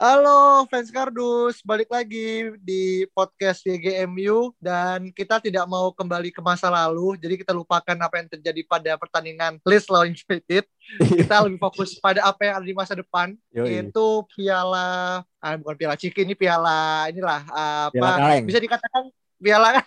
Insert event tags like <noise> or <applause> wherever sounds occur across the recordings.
Halo fans kardus, balik lagi di podcast YGMU dan kita tidak mau kembali ke masa lalu, jadi kita lupakan apa yang terjadi pada pertandingan Leeds lawan United. kita lebih fokus pada apa yang ada di masa depan, Yoi. yaitu piala, ah, bukan piala ciki ini piala inilah ah, apa? Piala kaleng. Bisa dikatakan piala. <laughs>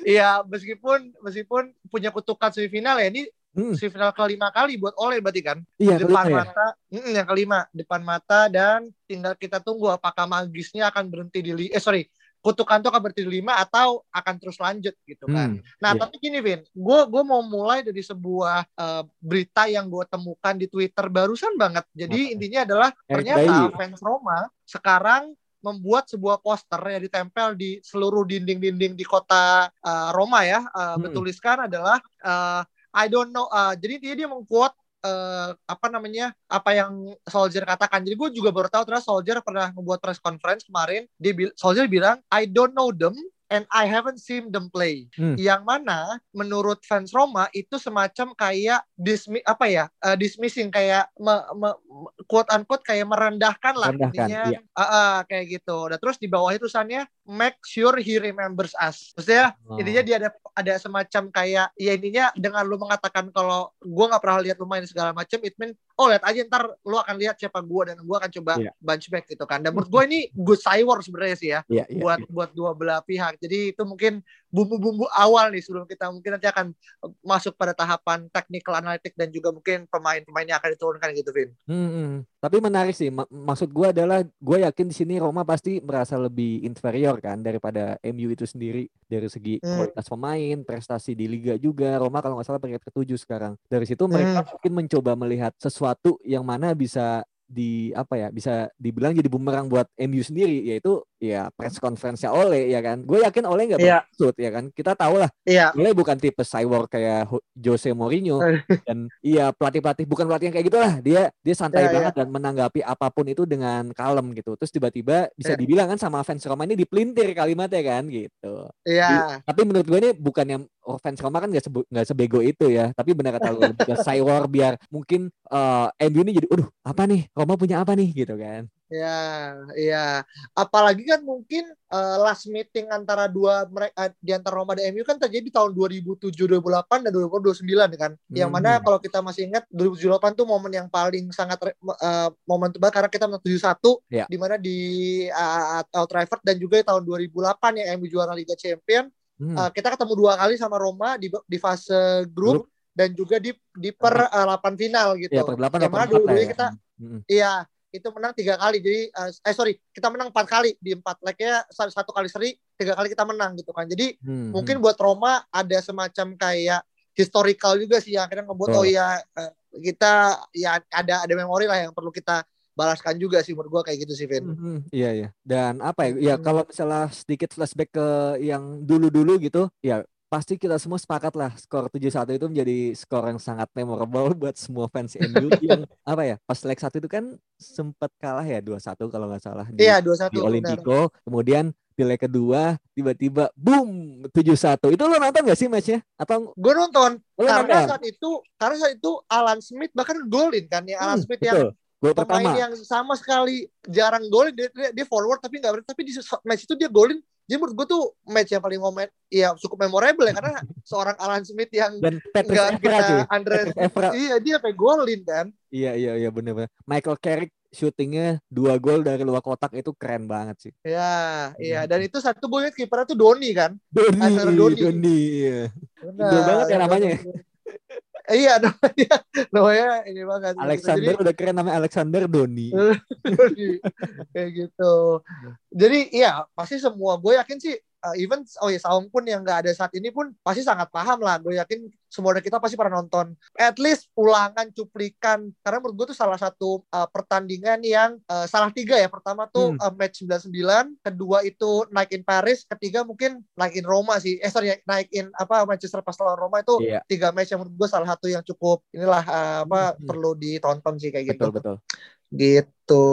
Iya, meskipun meskipun punya kutukan semifinal ya ini Hmm, semifinal kelima kali buat Ole berarti kan? iya depan kelima ya. mata Mm, yang kelima depan mata dan tinggal kita tunggu apakah magisnya akan berhenti di li- eh sorry kutukan itu akan berhenti di lima atau akan terus lanjut gitu kan. Hmm, Nah iya. tapi gini Vin, gue gue mau mulai dari sebuah eh, berita yang gue temukan di Twitter barusan banget. Jadi intinya adalah ternyata fans Roma sekarang membuat sebuah poster yang ditempel di seluruh dinding-dinding di kota eh, Roma ya. Eh, Hmm. Bertuliskan adalah eh, I don't know. eh, jadi dia dia mengquote eh, apa namanya apa yang Soldier katakan. Jadi gue juga baru tahu ternyata Soldier pernah membuat press conference kemarin. Dia Soldier bilang I don't know them and I haven't seen them play. Hmm. Yang mana menurut fans Roma itu semacam kayak dismi apa ya eh, dismissing kayak me- me- quote unquote kayak merendahkan lah Merendahkan, intinya iya. Ah, ah, kayak gitu. Dan terus di bawah itu tulisannya make sure he remembers us. Maksudnya Oh. intinya dia ada ada semacam kayak ya intinya dengan lu mengatakan kalau gua nggak pernah lihat lu main segala macam it mean oh lihat aja ntar lu akan lihat siapa gua dan gua akan coba Iya. bunch back gitu kan. Dan menurut gua ini good cywar sebenarnya sih ya Iya, iya, buat buat dua belah pihak. Jadi itu mungkin bumbu-bumbu awal nih sebelum kita mungkin nanti akan masuk pada tahapan technical analytic dan juga mungkin pemain-pemain yang akan diturunkan gitu Vin Hmm, hmm. Tapi menarik sih. Ma- maksud gue adalah gue yakin di sini Roma pasti merasa lebih inferior kan daripada MU itu sendiri dari segi Hmm. kualitas pemain, prestasi di liga juga. Roma kalau nggak salah peringkat ketujuh sekarang. Dari situ mereka mungkin mencoba melihat sesuatu yang mana bisa di apa ya bisa dibilang jadi bumerang buat MU sendiri yaitu ya press conference-nya Ole ya kan? Gue yakin Ole nggak Iya. bermaksud ya kan? Kita tahu lah iya. Ole bukan tipe cyborg kayak Jose Mourinho. Dan iya pelatih-pelatih bukan pelatih yang kayak gitulah dia dia santai Iya, iya. banget dan menanggapi apa pun itu dengan kalem gitu. Terus tiba-tiba bisa Iya. dibilang kan sama fans Roma ini dipelintir kalimatnya kan gitu. Iya. Tapi menurut gue ini bukan yang oh, fans Roma kan nggak nggak sebego itu ya. Tapi benar kata lu <laughs> cyborg biar mungkin eh MU ini jadi aduh apa nih? Roma punya apa nih? Gitu kan Ya, iya. Apalagi kan mungkin eh, last meeting antara dua mereka di antara Roma dan MU kan terjadi di tahun 2007, 2008 dan 2029 kan. Yang mana Hmm. kalau kita masih ingat 2008 tuh momen yang paling sangat eh, momen tebal karena kita menang 7-1 Ya. di mana di uh, Old Trafford dan juga di tahun 2008 yang MU juara Liga Champion. Hmm. Eh, kita ketemu dua kali sama Roma di di fase grup, dan juga di di per eh, 8 final gitu. ya per delapan Yang atau mana dulu-dulu ya. kita Hmm. Itu menang tiga kali. Jadi eh, eh sorry, kita menang empat kali di empat leg-nya satu, satu kali seri, tiga kali kita menang gitu kan. Jadi Hmm, mungkin buat Roma ada semacam kayak historical juga sih yang akhirnya ngebuat oh Betul. ya kita ya ada ada memori lah yang perlu kita balaskan juga sih menurut gua kayak gitu sih Vin. Mhm, iya iya. Dan apa ya? Ya Hmm. kalau misalnya sedikit flashback ke yang dulu-dulu gitu, ya pasti kita semua sepakat lah skor 7-1 itu menjadi skor yang sangat memorable <laughs> buat semua fans MU <laughs> yang apa ya? Pas leg 1 itu kan sempat kalah ya 2-1 kalau nggak salah di, Iya, 2-1 di benar. Olimpico. Kemudian di leg kedua tiba-tiba boom 7-1. Itu lo nonton gak sih matchnya? Atau Gue nonton lo karena nonton? saat itu karena saat itu Alan Smith bahkan golin kan ya Alan Hmm, Smith yang betul. Gol pemain pertama. yang sama sekali jarang golin dia, dia, dia forward tapi nggak tapi di match itu dia golin jadi menurut gue tuh match yang paling momen ya cukup memorable ya karena <laughs> seorang Alan Smith yang Dan cuy. kita Andre iya dia kayak golin kan Iya iya iya bener-bener. Michael Carrick syutingnya dua gol dari luar kotak itu keren banget sih. ya iya Hmm. dan itu satu gue kipernya tuh Doni kan Doni, Doni. Doni, iya. Indo banget ya namanya ya. Iya <laughs> namanya namanya ini banget Alexander Jadi- udah keren namanya Alexander Doni. <laughs> Kayak gitu. Jadi iya pasti semua gue yakin sih uh, even oh ya Saung pun yang nggak ada saat ini pun pasti sangat paham lah. Gue yakin semua dari kita pasti pernah nonton at least ulangan cuplikan karena menurut gue tuh salah satu uh, pertandingan yang uh, salah tiga ya. Pertama tuh Hmm. uh, match 99, kedua itu naik in Paris, ketiga mungkin naik in Roma sih. Eh sorry naik in apa Manchester pas lawan Roma itu Iya. tiga match yang menurut gue salah satu yang cukup inilah uh, apa Hmm. perlu ditonton sih kayak gitu Betul betul. gitu.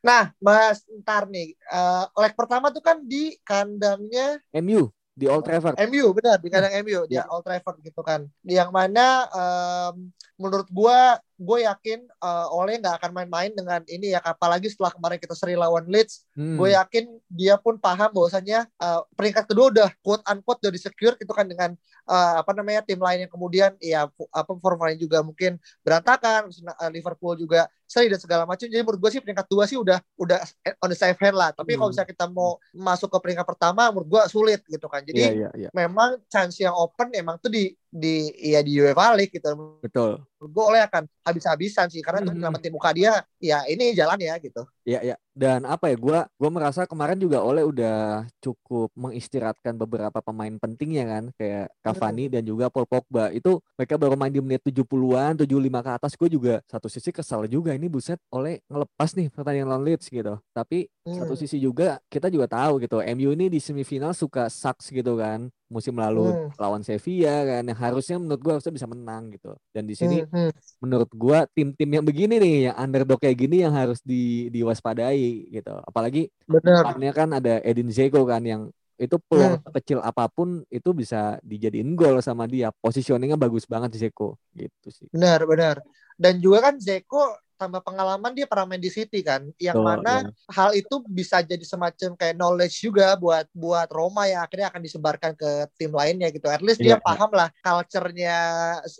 Nah, Mas, ntar nih, eh, leg pertama tuh kan di kandangnya MU di Old Trafford. MU, benar di kandang MU, di Ya. Old Trafford gitu kan. Yang mana em, menurut gua, gue yakin eh, Ole nggak akan main-main dengan ini ya, apalagi setelah kemarin kita seri lawan Leeds, Hmm. gue yakin dia pun paham bahwasannya eh, peringkat kedua udah quote unquote udah secure gitu kan dengan eh, apa namanya tim lain yang kemudian ya apa formanya juga mungkin berantakan Liverpool juga seri dan segala macam jadi menurut gue sih peringkat dua sih udah udah on the safe hand lah tapi kalau Hmm. misalnya kita mau masuk ke peringkat pertama menurut gue sulit gitu kan jadi iya iya. memang chance yang open emang tuh di di ya di UEFA League gitu Betul. Gue oleh akan habis-habisan sih karena untuk Hmm. nyelamatin muka dia ya ini jalan ya gitu Iya iya. Dan apa ya gua gua merasa kemarin juga Oleh udah cukup mengistirahatkan beberapa pemain pentingnya kan kayak Cavani dan juga Paul Pogba. Itu mereka baru main di menit 70-an, 75 ke atas. Gue juga satu sisi kesal juga ini buset Oleh ngelepas nih pertandingan lawan Leeds gitu. Tapi satu Hmm. sisi juga kita juga tahu gitu MU ini di semifinal suka sucks gitu kan musim lalu Hmm. lawan Sevilla kan yang harusnya menurut gua harusnya bisa menang gitu dan di sini Hmm, hmm. menurut gua tim-tim yang begini nih yang underdog kayak gini yang harus di diwaspadai gitu. Apalagi depannya kan ada Edin Dzeko kan yang itu peluang kecil apa pun itu bisa dijadiin gol sama dia. Positioningnya bagus banget Dzeko. Gitu sih. Benar, benar. Dan juga kan Zeko tambah pengalaman dia pernah main di City kan, yang Betul, mana ya. hal itu bisa jadi semacam kayak knowledge juga buat buat Roma yang akhirnya akan disebarkan ke tim lainnya gitu. At least Iya, dia paham lah culture-nya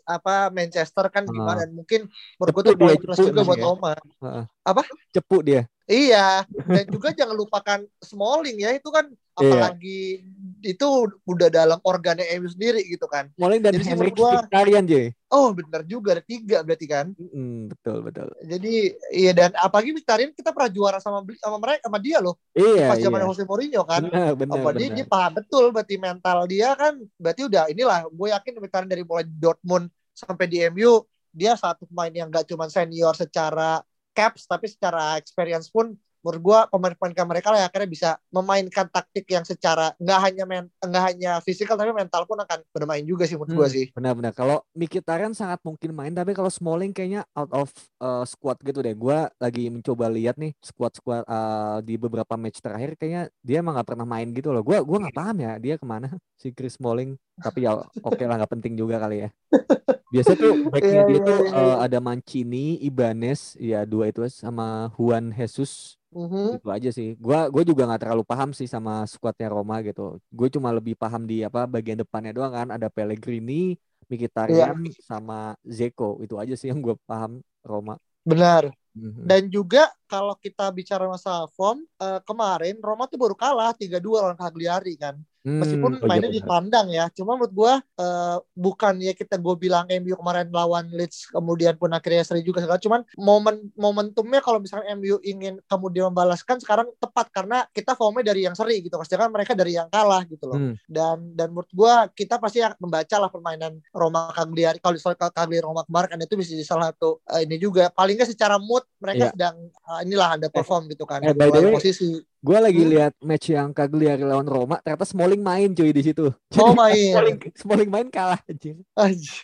apa Manchester kan Ah. gimana dan mungkin menurut gue tuh dia, plus juga buat ya. Roma. Heeh. Apa? cepu dia Iya, dan juga jangan lupakan Smalling ya, itu kan Iya. apalagi itu udah dalam organnya MU sendiri gitu kan. Smalling dan Jadi menurut gua- Mkhitaryan J Oh, bener juga ada tiga berarti kan. Mm, betul betul Jadi iya dan apalagi Mkhitaryan kita pernah juara sama sama mereka sama dia loh iya pas zaman iya Jose Mourinho kan. benar benar Apa dia, benar dia paham betul berarti mental dia kan berarti udah inilah gue yakin Mkhitaryan dari mulai Dortmund sampai di MU dia satu pemain yang gak cuma senior secara caps tapi secara experience pun menurut gue pemain-pemain mereka lah akhirnya bisa memainkan taktik yang secara nggak hanya men, nggak hanya fisikal tapi mental pun akan bermain juga sih menurut gue Hmm, sih. Benar-benar. Kalau Mkhitaryan sangat mungkin main, tapi kalau Smalling kayaknya out of uh, squad gitu deh. Gua lagi mencoba lihat nih squad-squad uh, di beberapa match terakhir, kayaknya dia emang nggak pernah main gitu loh. Gua gua nggak paham ya dia ke mana si Chris Smalling. Tapi ya oke lah nggak penting juga kali ya. <laughs> Biasa tuh backnya Iya, dia iya, tuh uh, ada Mancini, Ibanez, ya dua itu sama Juan Jesus. Mhm. Itu aja sih. Gua gue juga nggak terlalu paham sih sama skuadnya Roma gitu. Gue cuma lebih paham di apa bagian depannya doang kan. Ada Pellegrini, Mkhitaryan, sama Zeko. Itu aja sih yang gue paham Roma. Benar. Mhm. Dan juga kalau kita bicara masalah form, eh, kemarin Roma tuh baru kalah 3-2 lawan Cagliari kan. Hmm, Meskipun oh iya mainnya di benar. kandang ya. Cuma menurut gua eh, bukannya kita gue bilang MU kemarin lawan Leeds kemudian pun akhirnya seri juga segala. Cuman momen momentumnya kalau misalnya MU ingin kemudian membalaskan sekarang tepat karena kita formnya dari yang seri gitu. Sedangkan mereka dari yang kalah gitu loh. Hmm. Dan dan menurut gua kita pasti akan membaca lah permainan Roma Cagliari. Kalau soal Cagliari Roma kemarin kan itu bisa jadi salah satu eh, ini juga. Paling nggak secara mood mereka Iya. sedang eh, inilah underperform gitu kan. eh, by the way, posisi. Gue lagi Hmm. lihat match yang Cagliari lawan Roma, ternyata Smalling main cuy di situ. Oh Jadi main. Smalling, Smalling main kalah anjing. Anjir.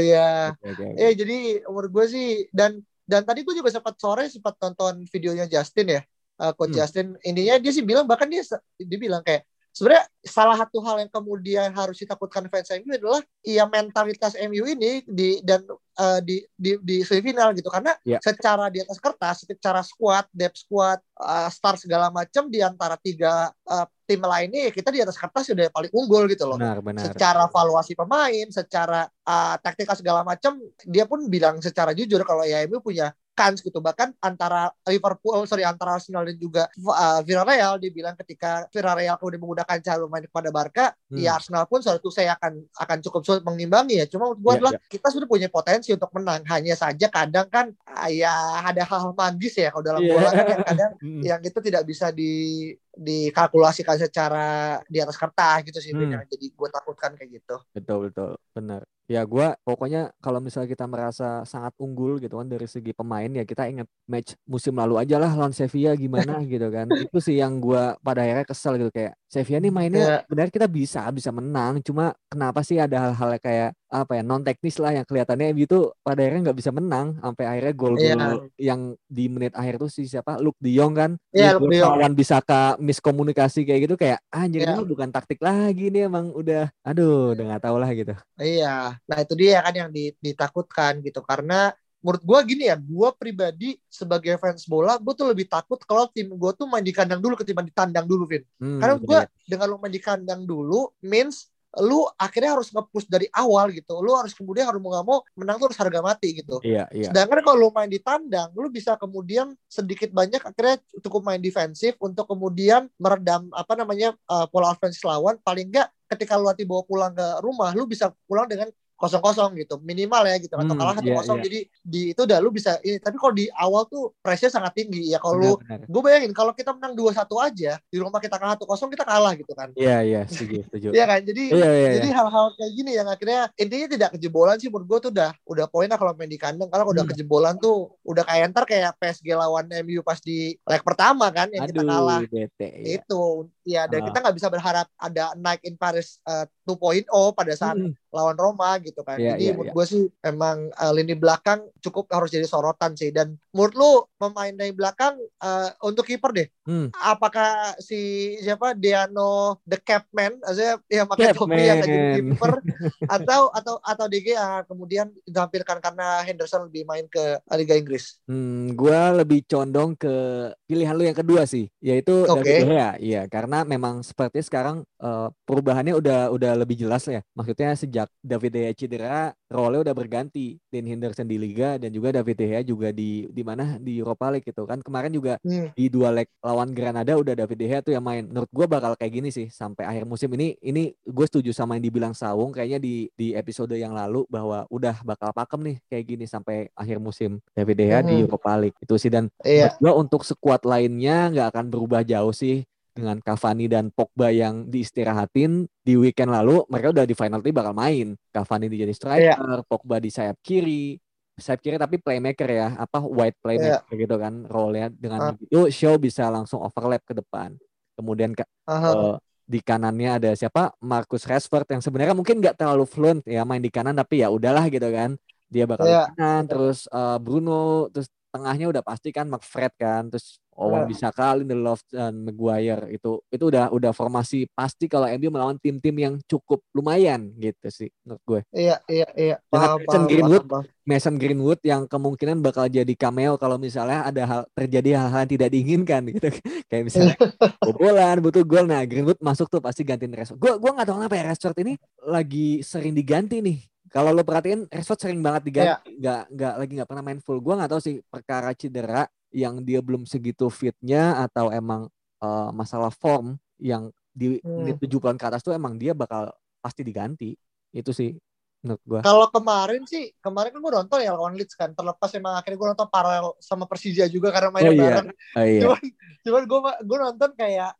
Ya. Eh jadi umur gue sih dan dan tadi gue juga sempat sore sempat nonton videonya Justin ya, uh, coach Hmm. Justin. Intinya dia sih bilang bahkan dia dia bilang kayak sebenarnya salah satu hal yang kemudian harus ditakutkan fans MU adalah ya mentalitas MU ini di dan uh, di di di semifinal gitu karena Ya. secara di atas kertas, secara squad, depth squad, uh, star segala macam di antara tiga uh, tim lainnya ya kita di atas kertas sudah paling unggul gitu loh Benar, benar. secara valuasi pemain, secara uh, taktikal segala macam, dia pun bilang secara jujur kalau ya MU punya kans gitu bahkan antara Liverpool sorry antara Arsenal dan juga uh, Villarreal dibilang ketika Villarreal kemudian menggunakan cara main kepada Barca Hmm. ya Arsenal pun suatu saya akan akan cukup sulit mengimbangi ya cuma Iya, adalah iya. kita sudah punya potensi untuk menang hanya saja kadang kan ah, ya ada hal magis ya kalau dalam Iya. bola kan yang kadang <laughs> Mm. yang itu tidak bisa di dikalkulasikan secara di atas kertas gitu sih Hmm. yang jadi gue takutkan kayak gitu Betul betul benar. Ya gua pokoknya kalau misalnya kita merasa sangat unggul gitu kan dari segi pemain ya kita ingat match musim lalu aja lah lawan Sevilla gimana <laughs> gitu kan. Itu sih yang gua pada akhirnya kesel gitu kayak Sevilla nih mainnya Ya. sebenarnya kita bisa bisa menang cuma kenapa sih ada hal-hal kayak apa ya non teknis lah yang kelihatannya gitu pada akhirnya nggak bisa menang sampai akhirnya gol-gol Iya. yang di menit akhir tuh si siapa Luke De Jong kan Gol Luke De Jong. lawan Bisaka miskomunikasi kayak gitu kayak anjir Iya. ini bukan taktik lagi nih emang udah aduh udah nggak tahu lah gitu. Iya, nah itu dia kan yang di- ditakutkan gitu karena menurut gua gini ya, gua pribadi sebagai fans bola, gua tuh lebih takut kalau tim gua tuh main di kandang dulu ketimbang ditandang dulu, Vin. Hmm, Karena gua iya. dengan lu main di kandang dulu means lu akhirnya harus nge-push dari awal gitu. Lu harus kemudian harus mau nggak mau menang tuh harus harga mati gitu. Iya, iya. Sedangkan kalau lu main di tandang, lu bisa kemudian sedikit banyak akhirnya cukup main defensif untuk kemudian meredam apa namanya uh, pola offense lawan. Paling enggak ketika lu nanti bawa pulang ke rumah, lu bisa pulang dengan kosong-kosong gitu minimal ya gitu atau Hmm, kalah satu iya, kosong iya. jadi di itu udah lu bisa ini tapi kalau di awal tuh pressure sangat tinggi ya kalau gue bayangin kalau kita menang dua satu aja di rumah kita kalah satu kosong kita kalah gitu kan Iya, iya, setuju, setuju. Iya kan jadi Iya, iya, jadi iya. hal-hal kayak gini yang akhirnya intinya tidak kejebolan sih menurut gue tuh udah udah poin lah kalau main di kandang karena kalau udah Hmm. kejebolan tuh udah kayak ntar kayak PSG lawan MU pas di leg pertama kan yang kita kalah Aduh, bete. Itu ya dan Ah. kita nggak bisa berharap ada naik in Paris uh, 2.0 pada saat Hmm, lawan Roma gitu kan Iya, jadi iya, menurut iya. gue sih emang uh, lini belakang cukup harus jadi sorotan sih dan menurut lu pemain dari belakang uh, untuk kiper deh Hmm. apakah si siapa Diano the Capman maksudnya yang pakai topi yang jadi kiper <laughs> atau atau atau DG yang kemudian ditampilkan karena Henderson lebih main ke Liga Inggris Hmm, gua lebih condong ke pilihan lu yang kedua sih, yaitu Oke. David De Gea. Iya, karena memang seperti sekarang eh, perubahannya udah udah lebih jelas ya. Maksudnya sejak David De Gea cedera, role-nya udah berganti. Dean Henderson di Liga dan juga David De Gea juga di di mana di Europa League gitu kan. Kemarin juga Hmm. di dua leg lawan Granada udah David De Gea tuh yang main. Menurut gua bakal kayak gini sih sampai akhir musim ini. Ini gue setuju sama yang dibilang Sawung kayaknya di di episode yang lalu bahwa udah bakal pakem nih kayak gini sampai akhir musim David De Gea di Mhm. Europa League. Itu sih dan iya menurut gua untuk skuad lainnya nggak akan berubah jauh sih dengan Cavani dan Pogba yang diistirahatin di weekend lalu mereka udah di final three bakal main. Cavani di jadi striker Pogba di sayap kiri. Sayap kiri tapi playmaker ya apa wide playmaker gitu kan role-nya dengan Ah. itu show bisa langsung overlap ke depan. Kemudian ke- Aha. eh, di kanannya ada siapa? Marcus Rashford yang sebenarnya mungkin nggak terlalu fluent ya main di kanan tapi ya udahlah gitu kan. Dia bakal di Iya. kanan terus eh, Bruno terus tengahnya udah pasti kan McFred kan terus Owen Iya. bisa kali Lindelof dan Maguire. Itu itu udah udah formasi pasti kalau MU melawan tim-tim yang cukup lumayan gitu sih menurut gue. Iya iya iya. Paham Mason paham Greenwood, paham, paham. Mason Greenwood yang kemungkinan bakal jadi cameo kalau misalnya ada hal terjadi hal-hal yang tidak diinginkan gitu. <laughs> Kayak misalnya <laughs> bobolan butuh gol. Nah Greenwood masuk tuh pasti gantiin Rashford. Gue gua nggak tahu kenapa ya Rashford ini lagi sering diganti nih. Kalau lo perhatiin Rashford sering banget diganti nggak nggak lagi nggak pernah main full. Gue nggak tahu sih perkara cedera yang dia belum segitu fitnya atau emang eh, masalah form yang di Hmm. menit 70-an ke atas tuh emang dia bakal pasti diganti itu sih menurut gue Kalau kemarin sih, kemarin kan gue nonton ya lawan Leeds kan. Terlepas emang akhirnya gue nonton paralel sama Persija juga karena main Oh iya. bareng. oh, iya. Cuman, cuman gue gue nonton kayak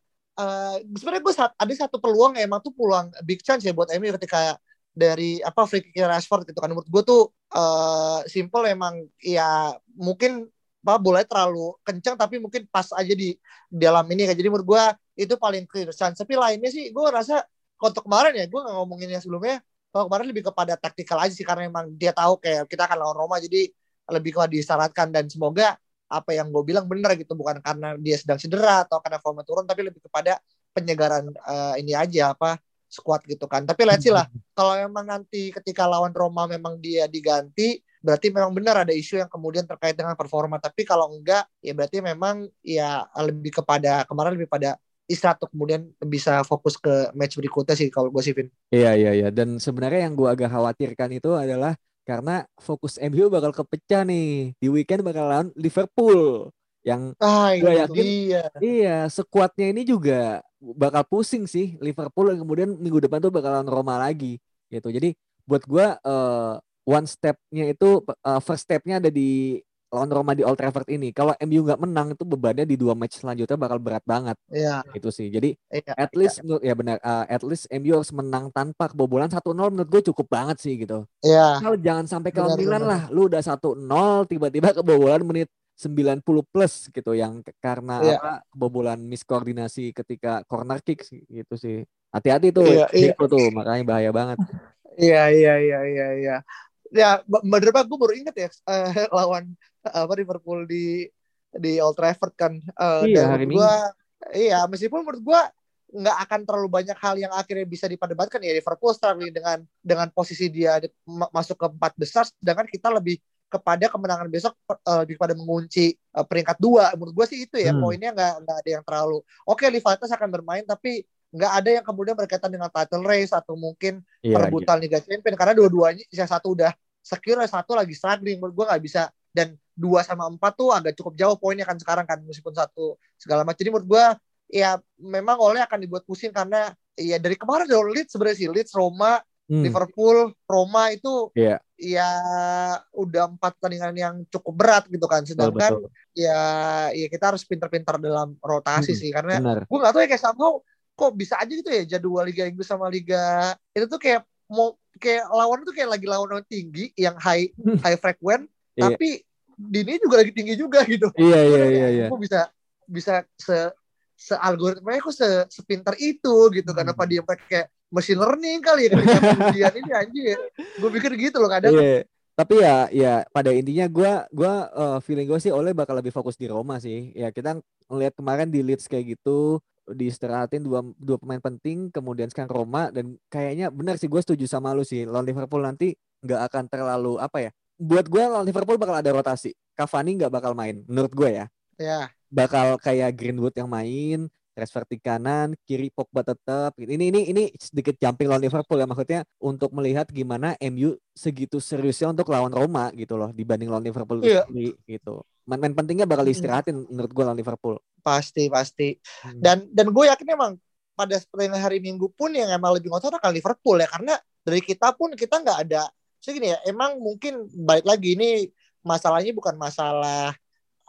eh sebenarnya gue ada satu peluang ya, emang tuh peluang big chance ya buat MU ketika dari apa free kick Rashford gitu kan. Menurut gue tuh eh simple emang ya mungkin apa bolanya terlalu kencang tapi mungkin pas aja di dalam ini kan. Jadi menurut gue itu paling clear chance. Tapi lainnya sih gue rasa untuk kemarin ya gue nggak ngomongin yang sebelumnya kalau kemarin lebih kepada taktikal aja sih karena emang dia tahu kayak kita akan lawan Roma jadi lebih kepada disyaratkan dan semoga apa yang gue bilang benar gitu bukan karena dia sedang cedera atau karena formnya turun tapi lebih kepada penyegaran eh, ini aja apa squad gitu kan tapi let's see lah kalau memang nanti ketika lawan Roma memang dia diganti berarti memang benar ada isu yang kemudian terkait dengan performa. Tapi kalau enggak ya berarti memang ya lebih kepada kemarin lebih pada istirahat untuk kemudian bisa fokus ke match berikutnya sih kalau gue sih Vin. Iya iya iya. Dan sebenarnya yang gua agak khawatirkan itu adalah karena fokus MU bakal kepecah nih. Di weekend bakal lawan Liverpool. Yang Ah, itu yakin- dia. iya skuadnya ini juga bakal pusing sih. Liverpool dan kemudian minggu depan tuh bakalan Roma lagi gitu. Jadi buat gua eh, one stepnya itu eh, first stepnya ada di lawan Roma di Old Trafford ini kalau MU nggak menang itu bebannya di dua match selanjutnya bakal berat banget Iya, itu sih jadi iya. at least menurut ya benar uh, at least MU harus menang tanpa kebobolan 1-0 menurut gue cukup banget sih gitu. Iya. Kalau jangan sampai kalau Milan lah lu udah 1-0 tiba-tiba kebobolan menit 90 plus gitu yang karena Iya. apa kebobolan miskoordinasi ketika corner kick gitu sih. Hati-hati tuh Iya, iya. Dzeko tuh makanya bahaya banget. Iya iya iya iya iya. Ya, banget gue baru inget ya eh, <laughs> lawan apa Liverpool di di Old Trafford kan. Eh, Iya, dan hari menurut gua, iya meskipun menurut gua nggak akan terlalu banyak hal yang akhirnya bisa diperdebatkan ya Liverpool struggling dengan dengan posisi dia di- ma- masuk ke empat besar, sedangkan kita lebih kepada kemenangan besok eh, lebih pada mengunci eh, peringkat dua. Menurut gua sih itu ya Hmm. poinnya nggak nggak ada yang terlalu. Oke, Liverpool akan bermain tapi nggak ada yang kemudian berkaitan dengan title race atau mungkin Iya, perebutan Liga Champions karena dua-duanya yang satu udah secure satu lagi struggling. Menurut gue nggak bisa. Dan dua sama empat tuh agak cukup jauh poinnya kan sekarang kan meskipun satu segala macam. Jadi menurut gue ya memang oleh akan dibuat pusing karena ya dari kemarin dari Leeds sebenarnya sih Leeds Roma Hmm, Liverpool Roma itu Iya. ya udah empat pertandingan yang cukup berat gitu kan. Betul, sedangkan betul. ya ya kita harus pintar-pintar dalam rotasi Hmm, sih karena gue gak tahu ya kayak somehow kok bisa aja gitu ya jadwal Liga Inggris sama Liga itu tuh kayak mau kayak lawan tuh kayak lagi lawan yang tinggi yang high high frequent Iya. tapi dini juga lagi tinggi juga gitu Iya iya iya iya. kok bisa bisa se se algoritmanya kok se sepintar itu gitu apa Hmm. dia pakai machine learning kali ya <laughs> ketika pengujian ini anjir gue pikir gitu loh kadang Iya. Tapi ya ya pada intinya gua gua eh, feeling gue sih Oleh bakal lebih fokus di Roma sih. Ya kita ngelihat kemarin di Leeds kayak gitu diistirahatin dua dua pemain penting kemudian sekarang Roma dan kayaknya benar sih gue setuju sama lu sih lawan Liverpool nanti nggak akan terlalu apa ya buat gue lawan Liverpool bakal ada rotasi Cavani nggak bakal main menurut gue ya. Ya. Bakal kayak Greenwood yang main Rashford di kanan kiri Pogba tetap ini ini ini sedikit jumping lawan Liverpool ya maksudnya untuk melihat gimana MU segitu seriusnya untuk lawan Roma gitu loh dibanding lawan Liverpool Iya. sendiri gitu main-main pentingnya bakal Mm-mm. istirahatin menurut gue lawan Liverpool pasti pasti Hmm. dan dan gue yakin emang pada pertandingan hari Minggu pun yang emang lebih ngotot akan Liverpool ya karena dari kita pun kita nggak ada segini ya emang mungkin balik lagi ini masalahnya bukan masalah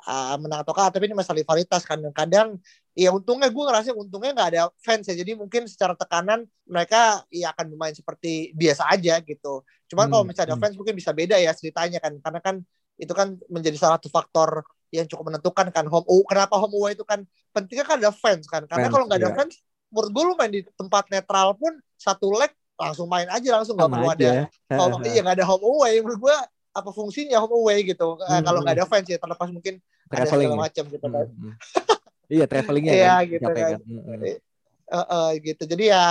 uh, menang atau kalah tapi ini masalah rivalitas kan kadang ya untungnya gue ngerasa untungnya nggak ada fans ya jadi mungkin secara tekanan mereka ya akan bermain seperti biasa aja gitu cuman kalau Hmm, misalnya ada hmm. fans mungkin bisa beda ya ceritanya kan karena kan itu kan menjadi salah satu faktor yang cukup menentukan kan home away. kenapa home away itu kan pentingnya kan ada fans kan karena kalau nggak ada iya. fans menurut gue lu main di tempat netral pun satu leg langsung main aja langsung nggak perlu ada <laughs> kalau iya nggak ada home away menurut gue apa fungsinya home away gitu Hmm, kalau nggak hmm. ada fans ya terlepas mungkin ada traveling segala ya? macam gitu Hmm, kan hmm. <laughs> iya travelingnya Iya, kan gitu capek kan. kan. Eh, eh, gitu jadi ya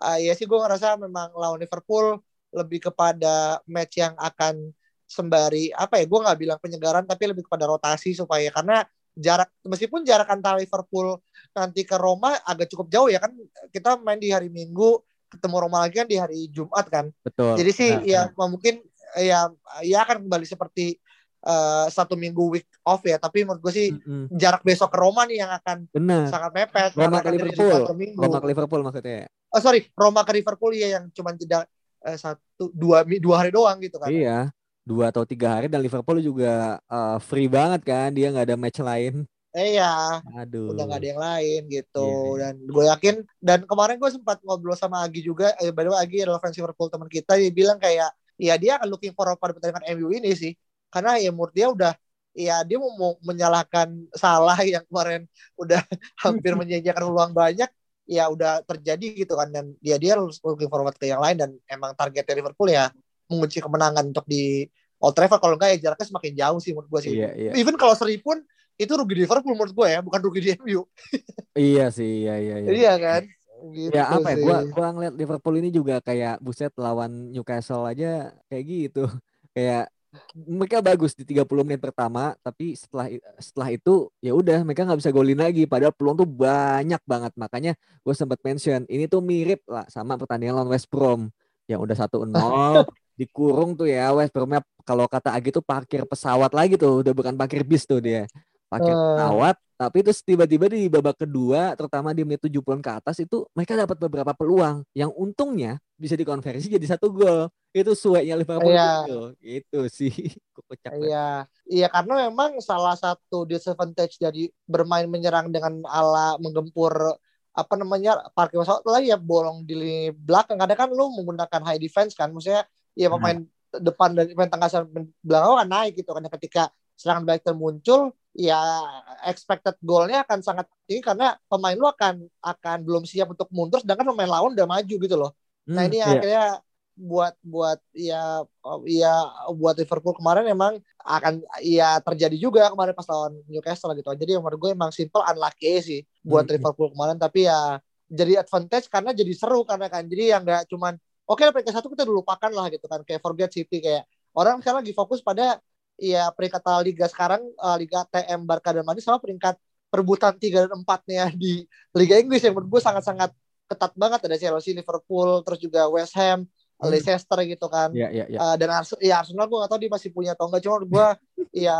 eh, ya sih gue ngerasa memang lawan Liverpool lebih kepada match yang akan sembari apa ya gue nggak bilang penyegaran tapi lebih kepada rotasi supaya karena jarak meskipun jarak antara Liverpool nanti ke Roma agak cukup jauh ya kan kita main di hari Minggu ketemu Roma lagi kan di hari Jumat kan betul jadi sih Nah, ya nah. mungkin ya ya akan kembali seperti eh, satu minggu week off ya tapi menurut gue sih Hmm, hmm. jarak besok ke Roma nih yang akan benar sangat mepet Roma ke Liverpool. Roma ke Liverpool maksudnya ya? Oh sorry, Roma ke Liverpool ya yang cuma jeda eh, satu dua dua hari doang gitu kan. Iya, dua atau tiga hari dan Liverpool juga uh, free banget kan, dia nggak ada match lain. Eh ya, Aduh. udah nggak ada yang lain gitu. Iya, iya. Dan gue yakin dan kemarin gue sempat ngobrol sama Agi juga. Eh, by the way Agi adalah fans Liverpool teman kita. Dia bilang kayak ya dia akan looking pada pertandingan MU ini sih. Karena ya menurut dia udah ya dia mau, mau menyalahkan salah yang kemarin udah <laughs> hampir <laughs> menjanjikan peluang banyak ya udah terjadi gitu kan dan dia dia looking forward ke yang lain dan emang targetnya Liverpool ya mengunci kemenangan untuk di Old Trafford kalau enggak ya jaraknya semakin jauh sih menurut gue sih Iya, iya. even kalau seri pun itu rugi di Liverpool menurut gue ya bukan rugi di MU <laughs> Iya sih, iya iya iya. iya kan gitu Ya apa ya? sih. Gua gua ngeliat Liverpool ini juga kayak buset lawan Newcastle aja kayak gitu. Kayak mereka bagus di 30 menit pertama, tapi setelah setelah itu ya udah mereka nggak bisa golin lagi. Padahal peluang tuh banyak banget. Makanya gue sempat mention ini tuh mirip lah sama pertandingan lawan West Brom yang udah 1-0 <laughs> dikurung tuh ya West Bromnya kalau kata Agi tuh parkir pesawat lagi tuh udah bukan parkir bis tuh dia parkir Eh. pesawat tapi terus tiba-tiba di babak kedua terutama di menit 70-an ke atas itu mereka dapat beberapa peluang yang untungnya bisa dikonversi jadi satu gol itu sueknya Liverpool Iya. gitu. itu sih <laughs> kocak. Iya, iya karena memang salah satu disadvantage dari bermain menyerang dengan ala menggempur apa namanya parkir pesawat lagi ya bolong di lini belakang kadang kan lu menggunakan high defense kan maksudnya ya pemain depan dan pemain tengah belakang kan naik gitu kan ketika serangan balik termuncul ya expected goalnya akan sangat tinggi karena pemain lu akan akan belum siap untuk mundur sedangkan pemain lawan udah maju gitu loh Nah Hmm, ini yang iya. akhirnya buat buat ya ya buat Liverpool kemarin emang akan ya terjadi juga kemarin pas lawan Newcastle gitu. Jadi menurut gue emang simple unlucky sih buat Hmm. Liverpool kemarin tapi ya jadi advantage karena jadi seru karena kan jadi yang nggak cuman oke peringkat satu kita dulu lupakan lah gitu kan kayak forget City kayak orang sekarang lagi fokus pada ya peringkat liga sekarang eh, Liga TM Barca dan Madrid sama peringkat perebutan 3 dan 4-nya di Liga Inggris yang menurut gue sangat-sangat ketat banget ada Chelsea, Liverpool, terus juga West Ham, Hmm. Leicester gitu kan. Iya, iya, iya. Eh, dan Ars ya Arsenal gue gak tahu dia masih punya atau enggak cuma gue ya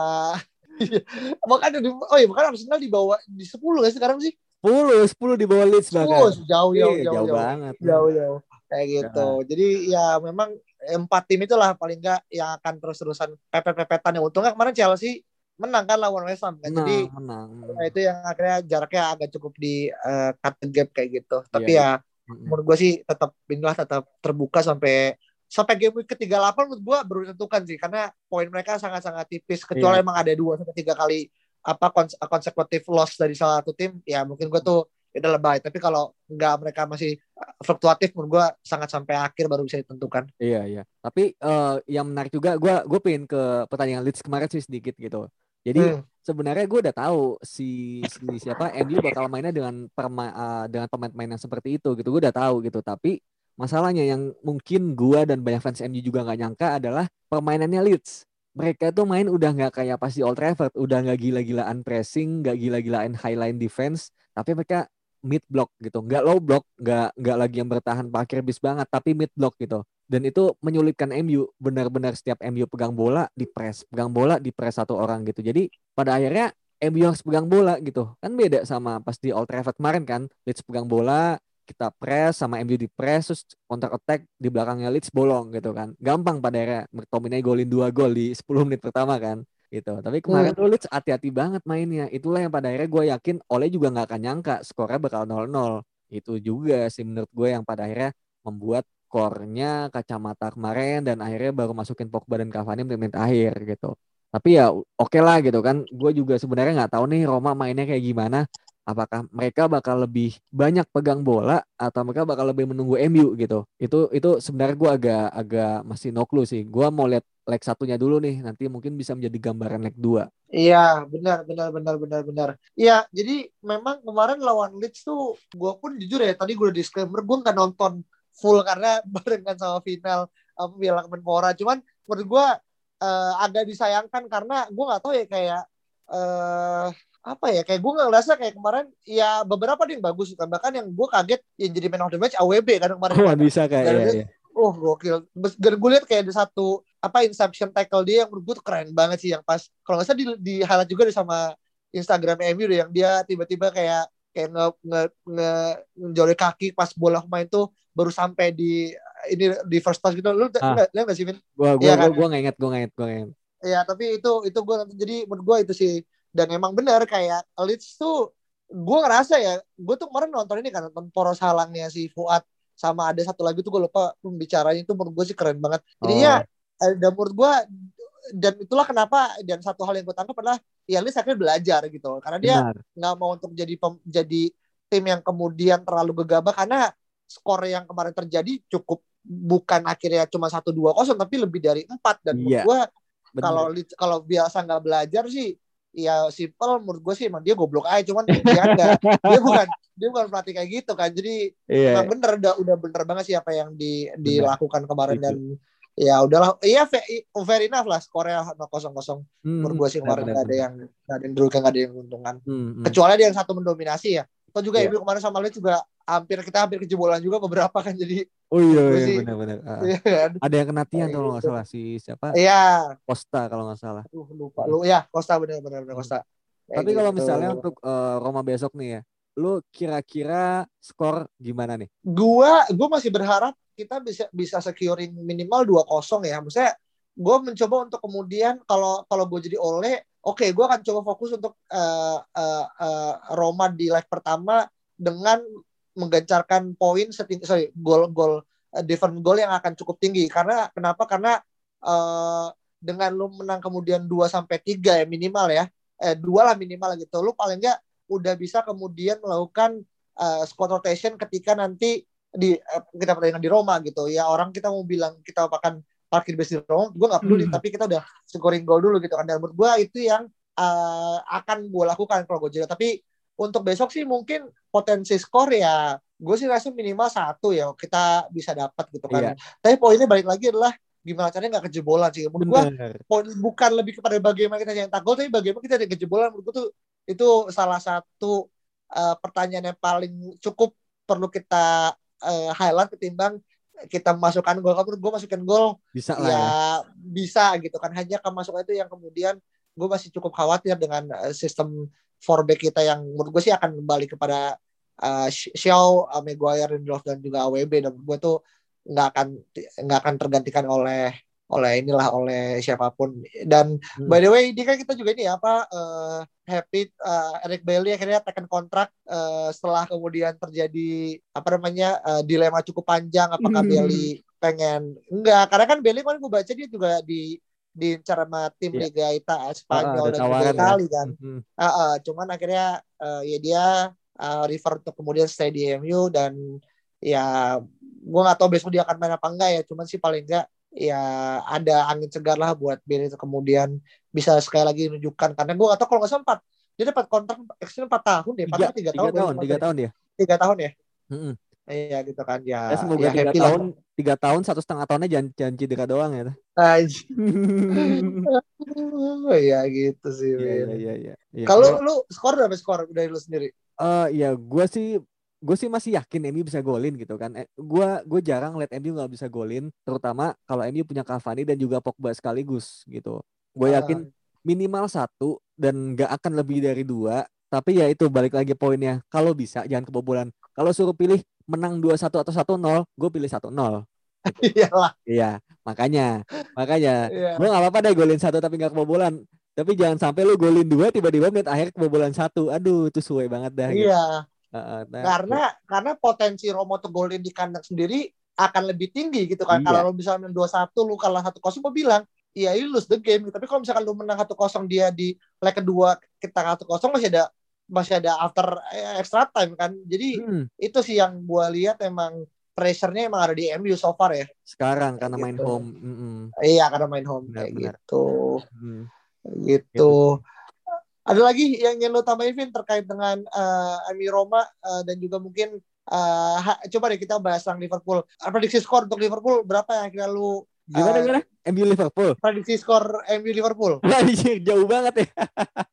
makanya di, oh iya bahkan Arsenal dibawa di 10 gak sih sekarang sih 10 10 di bawah Leeds 10 bahkan. jauh jauh Iya, jauh jauh, jauh, banget. jauh jauh kayak gitu jadi ya memang empat tim itulah paling enggak yang akan terus-terusan pepet-pepetan yang untungnya kemarin Chelsea menang kan lawan West Ham kan Menang, jadi menang. Nah, itu yang akhirnya jaraknya agak cukup di eh, cut the gap kayak gitu. Tapi Iya, ya menurut gue sih tetap inilah tetap terbuka sampai sampai game week ke-38 menurut gue baru ditentukan sih karena poin mereka sangat-sangat tipis kecuali Iya. emang ada dua sampai tiga kali apa kons- konsekutif loss dari salah satu tim ya mungkin gue tuh udah lebay tapi kalau nggak mereka masih eh, fluktuatif menurut gue sangat sampai akhir baru bisa ditentukan Iya iya. Tapi eh, yang menarik juga, gue gue pengen ke pertandingan Leeds kemarin sih sedikit gitu. Jadi Hmm. sebenarnya gue udah tahu si, si siapa MU bakal mainnya dengan perma, eh, dengan pemain-pemain yang seperti itu gitu. Gue udah tahu gitu. Tapi masalahnya yang mungkin gue dan banyak fans MU juga nggak nyangka adalah permainannya Leeds. Mereka tuh main udah nggak kayak pas di Old Trafford, udah nggak gila-gilaan pressing, nggak gila-gilaan highline defense, tapi mereka mid block gitu, nggak low block, nggak nggak lagi yang bertahan parkir bis banget, tapi mid block gitu. Dan itu menyulitkan MU, benar-benar setiap MU pegang bola di press, pegang bola di press satu orang gitu. Jadi pada akhirnya MU harus pegang bola gitu. Kan beda sama pas di Old Trafford kemarin kan, Leeds pegang bola, kita press sama MU di press terus counter attack di belakangnya Leeds bolong gitu kan. Gampang pada akhirnya McTominay golin dua gol di 10 menit pertama kan gitu. Tapi kemarin tuh Leeds hati-hati banget mainnya. Itulah yang pada akhirnya gue yakin Oleh juga nggak akan nyangka skornya bakal 0-0. Itu juga sih menurut gue yang pada akhirnya membuat core-nya kacamata kemarin dan akhirnya baru masukin Pogba dan Cavani menit akhir gitu. Tapi ya oke lah gitu kan. Gue juga sebenarnya nggak tahu nih Roma mainnya kayak gimana. Apakah mereka bakal lebih banyak pegang bola atau mereka bakal lebih menunggu MU gitu. Itu itu sebenarnya gue agak agak masih no clue sih. Gue mau lihat leg satunya dulu nih. Nanti mungkin bisa menjadi gambaran leg 2. Iya, benar, benar, benar, benar, benar. Iya, jadi memang kemarin lawan Leeds tuh, gue pun jujur ya, tadi gue udah disclaimer, gue nggak nonton full karena <laughs> barengan sama final apa Piala Menpora. Cuman menurut gue eh, agak disayangkan karena gue nggak tahu ya kayak eh apa ya kayak gue nggak ngerasa kayak kemarin ya beberapa yang bagus kan bahkan yang gue kaget yang jadi man of the match AWB kan kemarin <laughs> Wah bisa kayak ya, ya. Oh gokil. Gue lihat kayak ada satu apa inception tackle dia yang menurut gue keren banget sih yang pas kalau nggak salah di, di highlight juga deh sama Instagram MU deh yang dia tiba-tiba kayak kayak nge nge nge ngejolek kaki pas bola main tuh baru sampai di ini di first touch gitu. Lu Ah. nggak lihat nggak sih Vin? Gua gua Iya gua, kan? gua nggak inget, gua nggak inget, gua nggak inget. Ya tapi itu itu gue jadi menurut gue itu sih dan emang benar kayak Leeds tuh gue ngerasa ya gue tuh kemarin nonton ini kan nonton poros halangnya si Fuad sama ada satu lagi tuh gue lupa pembicaranya itu menurut gue sih keren banget. Jadi Oh. ya eh, dan menurut gue dan itulah kenapa dan satu hal yang gue tangkap adalah ya Leeds akhirnya belajar gitu. Karena dia nggak mau untuk jadi pem- jadi tim yang kemudian terlalu gegabah karena skor yang kemarin terjadi cukup bukan akhirnya cuma satu dua kosong tapi lebih dari empat. Dan Iya. gue kalau kalau biasa nggak belajar sih ya simple. Menurut gue sih emang dia goblok aja cuman dia enggak <laughs> dia bukan dia bukan pelatih kayak gitu kan jadi Iya. emang bener udah udah bener banget sih apa yang di dilakukan kemarin dan ya udahlah iya fe- fair enough lah skornya kosong kosong Hmm, menurut gue sih kemarin nggak ada yang nggak ada yang dirugikan nggak ada yang menguntungkan Hmm, hmm. kecuali ada yang satu mendominasi ya Atau juga Iya. MU kemarin sama Leeds juga hampir kita hampir kejebolan juga beberapa kan jadi Oh iya, iya sih- benar-benar. Ah, iya kan? ada yang kena tiang kalau nggak gitu. salah si siapa Iya, Costa kalau nggak salah. Aduh, lupa lu ya Costa bener bener Costa. Kayak Tapi kalau gitu. misalnya untuk eh, Roma besok nih ya, lu kira-kira skor gimana nih? gua gua masih berharap kita bisa bisa securing minimal 2-0 ya. Maksudnya gua mencoba untuk kemudian kalau kalau gue jadi oleh, oke gua akan coba fokus untuk eh, eh, eh, Roma di leg pertama dengan menggencarkan poin setinggi sorry gol-gol eh, different goal yang akan cukup tinggi karena kenapa karena eh, dengan lu menang kemudian 2 sampai 3 ya minimal ya eh dua lah minimal gitu lu paling enggak udah bisa kemudian melakukan uh, squad rotation ketika nanti di eh, kita pertandingan di Roma gitu. Ya orang kita mau bilang kita akan parkir base di Roma gue nggak peduli Hmm. tapi kita udah scoring goal dulu gitu kan. Dan menurut gue itu yang eh, akan gue lakukan kalau gue jadi tapi untuk besok sih mungkin potensi skor ya gue sih rasa minimal satu ya kita bisa dapat gitu kan. Iya. tapi poinnya balik lagi adalah gimana caranya nggak kejebolan sih. Menurut gue poin bukan lebih kepada bagaimana kita nyetak gol tapi bagaimana kita ada kejebolan menurut gue tuh itu salah satu uh, pertanyaan yang paling cukup perlu kita uh, highlight ketimbang kita masukkan gol. Kalau gue masukin gol Bisa lah ya ya. bisa gitu kan. Hanya kemasukan itu yang kemudian gue masih cukup khawatir dengan uh, sistem four back kita yang menurut gue sih akan kembali kepada uh, Xiao, uh, Maguire, Lindelof dan juga AWB dan gue tuh nggak akan nggak akan tergantikan oleh oleh inilah oleh siapa pun dan Hmm. by the way ini kan kita juga ini ya, apa uh, happy uh, Eric Bailey akhirnya tekan kontrak uh, setelah kemudian terjadi apa namanya uh, dilema cukup panjang apakah Hmm. Bailey pengen enggak karena kan Bailey kan gue baca dia juga di di sama tim Iya. Liga Ita Ah, Spanyol ada dan juga ya. Kan Mhm. Ah, ah, cuman akhirnya eh, ya dia eh, refer untuk kemudian stay di MU dan ya gue nggak tahu besok dia akan main apa enggak ya cuman sih paling enggak ya ada angin segar lah buat Bailey itu kemudian bisa sekali lagi menunjukkan karena gue tahu kalau nggak sempat dia dapat kontrak extension 4 tahun deh 4 Tiga, atau 3 tiga tahun tahun, tiga tahun dia. tiga tahun ya Mhm. iya gitu kan ya Ya, semoga ya tiga tahun, tiga tahun satu setengah tahunnya jangan jangan cedera doang ya. <laughs> Iya gitu sih Iya iya iya. iya. Kalau lu skor berapa skor dari lu sendiri Eh ya gue sih gue sih masih yakin MU bisa golin gitu kan. Eh, gue gue jarang lihat MU nggak bisa golin, terutama kalau MU punya Cavani dan juga Pogba sekaligus gitu. Gue Ah. yakin minimal satu dan nggak akan lebih dari dua. Tapi ya itu balik lagi poinnya. Kalau bisa jangan kebobolan. Kalau suruh pilih menang 2-1 atau 1-0, gue pilih 1-0. <laughs> iyalah Iya, makanya, makanya iya gue nggak apa-apa deh golin satu tapi nggak kebobolan. Tapi jangan sampai lu golin dua tiba-tiba menit akhir kebobolan satu. Aduh, itu suwe banget dah. gitu. Iya Heeh, nah, karena karena potensi Romo untuk golin di kandang sendiri akan lebih tinggi gitu kan. Iya. Kalau lu misalnya dua satu lu kalah satu kosong, gue bilang iya you lose the game. Tapi kalau misalkan lu menang satu kosong dia di leg kedua kita satu kosong masih ada masih ada after eh, extra time kan. Jadi hmm, itu sih yang gue lihat emang pressure-nya emang ada di MU so far ya. sekarang karena main Gitu. home. mm-mm. Iya karena main home Benar, kayak benar. gitu. Hmm. Gitu. Ada lagi yang ingin lo tambahin Vin terkait dengan eh, MU Roma eh, dan juga mungkin eh, ha- coba deh kita bahas tentang Liverpool. Prediksi skor untuk Liverpool berapa yang kira lu Gimana Eh, gimana? MU Liverpool. prediksi skor MU Liverpool? <laughs> Anjir, jauh banget ya.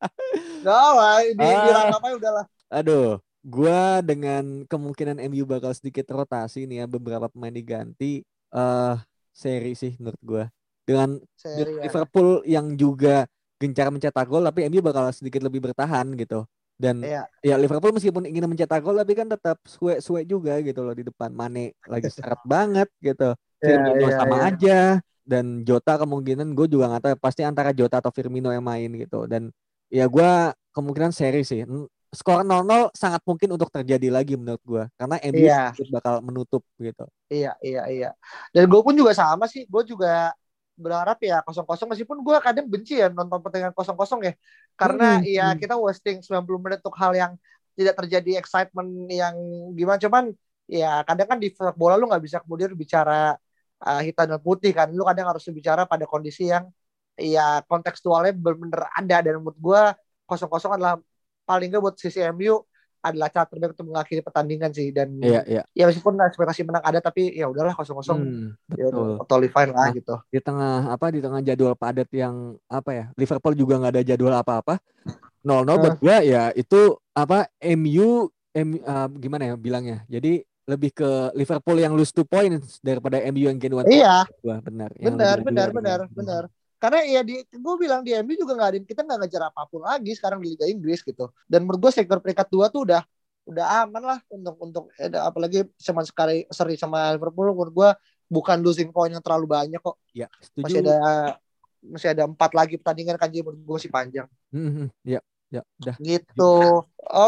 <laughs> Gak lah, di, di Ah. aja udahlah. Aduh, gua dengan kemungkinan MU bakal sedikit rotasi nih ya beberapa pemain diganti eh seri sih menurut gua. Dengan Seri ya. Liverpool yang juga gencar mencetak gol tapi MU bakal sedikit lebih bertahan gitu. Dan Iya. ya Liverpool meskipun ingin mencetak gol tapi kan tetap suwe-suwe juga gitu loh di depan. Mane lagi seret <laughs> banget gitu. Iya, Firmino iya, sama iya. aja dan Jota kemungkinan gue juga nggak tahu pasti antara Jota atau Firmino yang main gitu dan ya gua kemungkinan seri sih skor 0-0 sangat mungkin untuk terjadi lagi menurut gua karena MU Iya. bakal menutup gitu Iya, iya, iya. Dan gue pun juga sama sih. Gue juga berharap ya kosong-kosong meskipun gue kadang benci ya nonton pertandingan kosong-kosong ya. Karena Hmm, ya hmm. kita wasting 90 menit untuk hal yang tidak terjadi excitement yang gimana cuman ya kadang kan di sepak bola lu nggak bisa kemudian bicara uh, hitam dan putih kan. Lu kadang harus bicara pada kondisi yang ya kontekstualnya benar-benar ada dan menurut gue kosong-kosong adalah paling nggak buat sisi MU adalah cara terbaik untuk mengakhiri pertandingan sih dan iya iya ya meskipun ekspektasi menang ada tapi ya udahlah kosong-kosong Hmm, ya betul udah totally fine lah Nah. gitu. di tengah apa di tengah jadwal padat yang apa ya Liverpool juga nggak ada jadwal apa-apa 0-0 buat gua ya itu apa MU M, uh, gimana ya bilangnya? Jadi lebih ke Liverpool yang lose two points daripada MU yang gain one Iya. point. Wah, benar. Benar, benar, benar, gitu. benar. Karena ya di gue bilang di MU juga nggak ada kita nggak ngejar apa pun lagi sekarang di Liga Inggris gitu. Dan menurut gue sektor peringkat dua tuh udah udah aman lah untuk untuk eh, apalagi sama sekali seri sama Liverpool menurut gue bukan losing point yang terlalu banyak kok. Ya, setuju. Masih ada masih ada empat lagi pertandingan kan jadi menurut gue masih panjang. Mhm, Ya, ya, udah. Gitu.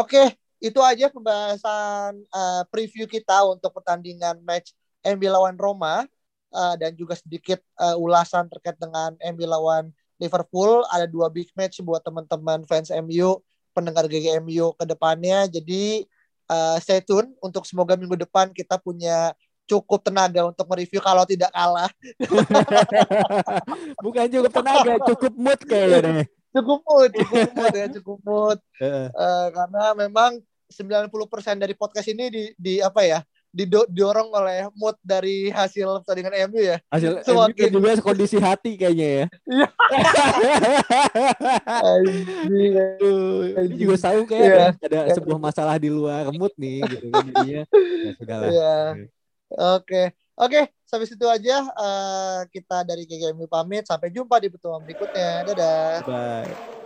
Oke, itu aja pembahasan eh, preview kita untuk pertandingan match MU lawan Roma Eh, dan juga sedikit eh, ulasan terkait dengan MU lawan Liverpool. Ada dua big match buat teman-teman fans MU, pendengar GGMU ke depannya. Jadi eh, stay tune untuk semoga minggu depan kita punya cukup tenaga untuk mereview kalau tidak kalah. <laughs> Bukan cukup tenaga, cukup mood kayaknya. Cukup mood, cukup mood ya, cukup mood. <laughs> Eh, karena memang 90% dari podcast ini di, di apa ya didorong oleh mood dari hasil pertandingan MU ya. Hasil Semakin- MU juga kondisi hati kayaknya ya. Iya. <laughs> Anjing. Ini juga tahu kayak Iya. ada, ada sebuah masalah di luar mood nih gitu kan jadinya. Ya sudahlah. Iya. Oke. Oke, sampai situ aja eh, kita dari GGMU pamit. Sampai jumpa di pertemuan berikutnya. Dadah. Bye.